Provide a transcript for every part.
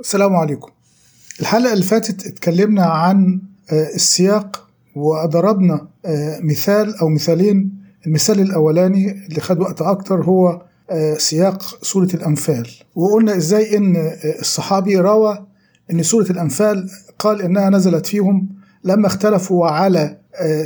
السلام عليكم. الحلقة اللي فاتت اتكلمنا عن السياق وضربنا مثال أو مثالين. المثال الأولاني اللي خد وقت أكتر هو سياق سورة الأنفال. وقلنا إزاي إن الصحابي روى إن سورة الأنفال قال إنها نزلت فيهم لما اختلفوا على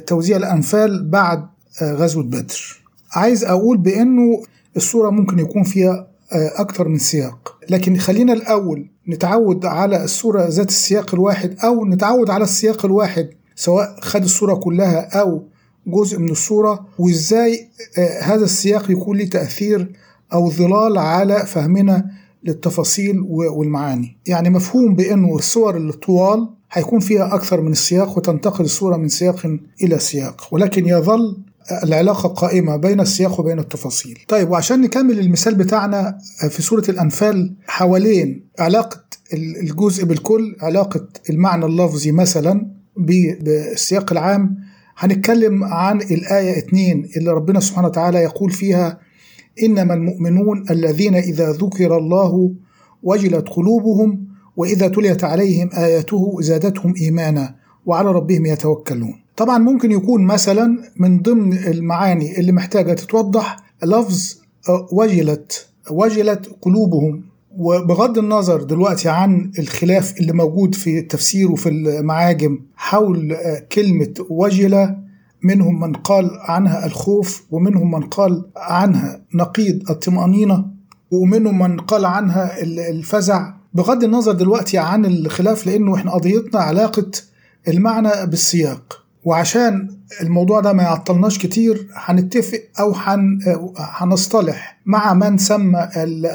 توزيع الأنفال بعد غزوة بدر. عايز أقول بإنه السورة ممكن يكون فيها أكتر من سياق. لكن خلينا الأول نتعود على السورة ذات السياق الواحد أو نتعود على السياق الواحد سواء خد السورة كلها أو جزء من السورة وإزاي هذا السياق يكون له تأثير أو ظلال على فهمنا للتفاصيل والمعاني. يعني مفهوم بأنه السور الطوال هيكون فيها أكثر من السياق وتنتقل السورة من سياق إلى سياق. ولكن يظل العلاقة قائمة بين السياق وبين التفاصيل. طيب وعشان نكمل المثال بتاعنا في سورة الأنفال حوالين علاقة الجزء بالكل علاقة المعنى اللفظي مثلا بالسياق العام هنتكلم عن الآية 2 اللي ربنا سبحانه وتعالى يقول فيها إنما المؤمنون الذين إذا ذكر الله وجلت قلوبهم وإذا تليت عليهم آياته زادتهم إيمانا وعلى ربهم يتوكلون. طبعا ممكن يكون مثلا من ضمن المعاني اللي محتاجة تتوضح لفظ وجلت وجلت قلوبهم. وبغض النظر دلوقتي عن الخلاف اللي موجود في التفسير وفي المعاجم حول كلمة وجلة منهم من قال عنها الخوف ومنهم من قال عنها نقيض الطمأنينة ومنهم من قال عنها الفزع. بغض النظر دلوقتي عن الخلاف لأنه إحنا قضيتنا علاقة المعنى بالسياق. وعشان الموضوع ده ما يعطلناش كتير هنتفق أو هنصطلح مع من سمى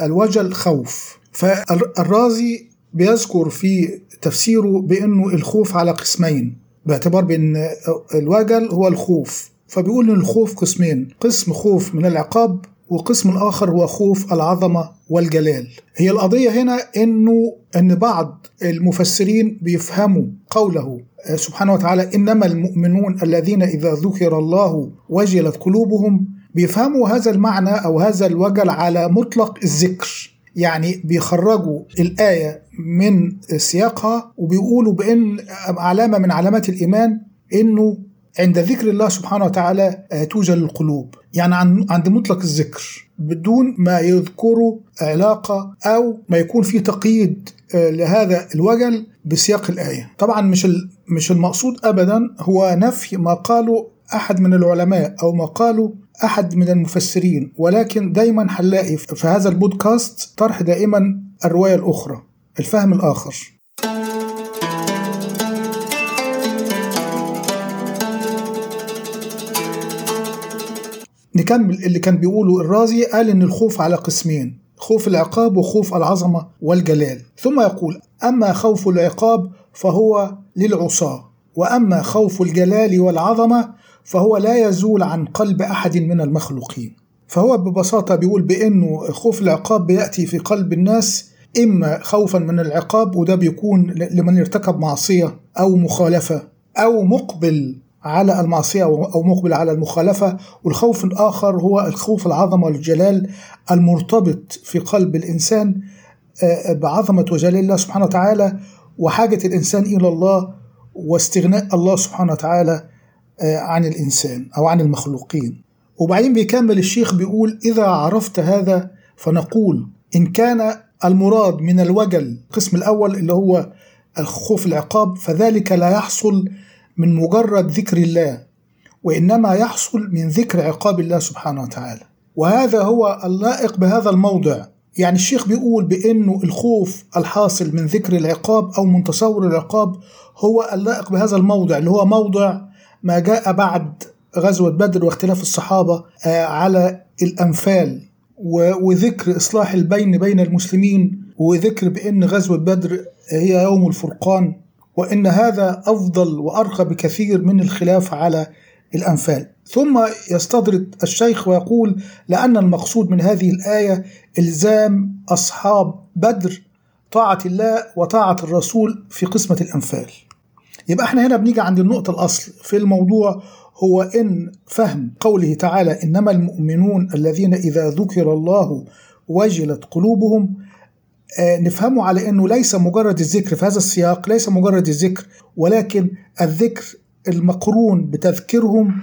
الوجل خوف. فالرازي بيذكر في تفسيره بأنه الخوف على قسمين باعتبار بأن الوجل هو الخوف. فبيقول إن الخوف قسمين قسم خوف من العقاب وقسم الآخر هو خوف العظمة والجلال. هي القضية هنا إنه إن بعض المفسرين بيفهموا قوله سبحانه وتعالى إنما المؤمنون الذين إذا ذكر الله وجلت قلوبهم بيفهموا هذا المعنى أو هذا الوجل على مطلق الذكر. يعني بيخرجوا الآية من سياقها وبيقولوا بأن علامة من علامات الإيمان إنه عند ذكر الله سبحانه وتعالى توجل القلوب. يعني عند مطلق الذكر بدون ما يذكروا علاقة أو ما يكون في تقييد لهذا الوجل بسياق الآية. طبعا مش مش المقصود أبدا هو نفي ما قاله أحد من العلماء أو ما قاله أحد من المفسرين ولكن دايما هنلاقي في هذا البودكاست طرح دائما الرواية الأخرى الفهم الآخر. نكمل اللي كان بيقوله الرازي قال إن الخوف على قسمين خوف العقاب وخوف العظمة والجلال. ثم يقول أما خوف العقاب فهو للعصاة وأما خوف الجلال والعظمة فهو لا يزول عن قلب أحد من المخلوقين. فهو ببساطة بيقول بإنه خوف العقاب بيأتي في قلب الناس إما خوفا من العقاب وده بيكون لمن ارتكب معصية أو مخالفة أو مقبل على المعصية أو مقبل على المخالفة والخوف الآخر هو الخوف العظمة والجلال المرتبط في قلب الإنسان بعظمة وجلال الله سبحانه وتعالى وحاجة الإنسان إلى الله واستغناء الله سبحانه وتعالى عن الإنسان أو عن المخلوقين. وبعدين بيكمل الشيخ بيقول إذا عرفت هذا فنقول إن كان المراد من الوجل القسم الأول اللي هو الخوف العقاب فذلك لا يحصل من مجرد ذكر الله وإنما يحصل من ذكر عقاب الله سبحانه وتعالى. وهذا هو اللائق بهذا الموضع. يعني الشيخ بيقول بانه الخوف الحاصل من ذكر العقاب أو من تصور العقاب هو اللائق بهذا الموضع اللي هو موضع ما جاء بعد غزوة بدر واختلاف الصحابة على الأنفال. وذكر إصلاح البين بين المسلمين وذكر بأن غزوة بدر هي يوم الفرقان. وإن هذا أفضل وأرقى بكثير من الخلاف على الأنفال. ثم يستدرد الشيخ ويقول لأن المقصود من هذه الآية إلزام أصحاب بدر طاعة الله وطاعة الرسول في قسمة الأنفال. يبقى إحنا هنا بنيجي عند النقطة الأصل في الموضوع هو إن فهم قوله تعالى إنما المؤمنون الذين إذا ذكر الله وجلت قلوبهم نفهمه على أنه ليس مجرد الذكر في هذا السياق ليس مجرد الذكر ولكن الذكر المقرون بتذكيرهم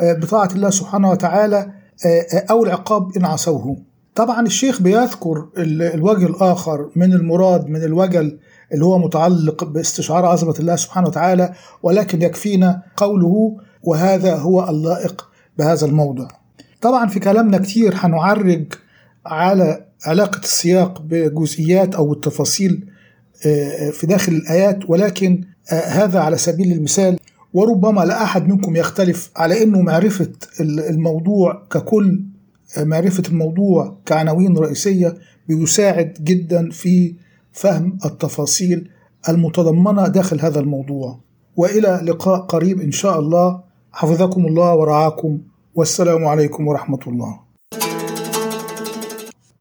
آه، بطاعة الله سبحانه وتعالى آه، أو العقاب إن عصوه. طبعا الشيخ بيذكر الوجه الآخر من المراد من الوجل اللي هو متعلق باستشعار عظمة الله سبحانه وتعالى ولكن يكفينا قوله وهذا هو اللائق بهذا الموضع طبعا في كلامنا كتير هنعرج على علاقة السياق بجزئيات أو التفاصيل آه، في داخل الآيات ولكن آه، هذا على سبيل المثال وربما لا أحد منكم يختلف على أنه معرفة الموضوع ككل آه، معرفة الموضوع كعناوين رئيسية بيساعد جدا في فهم التفاصيل المتضمنة داخل هذا الموضوع. وإلى لقاء قريب إن شاء الله. حفظكم الله ورعاكم. والسلام عليكم ورحمة الله.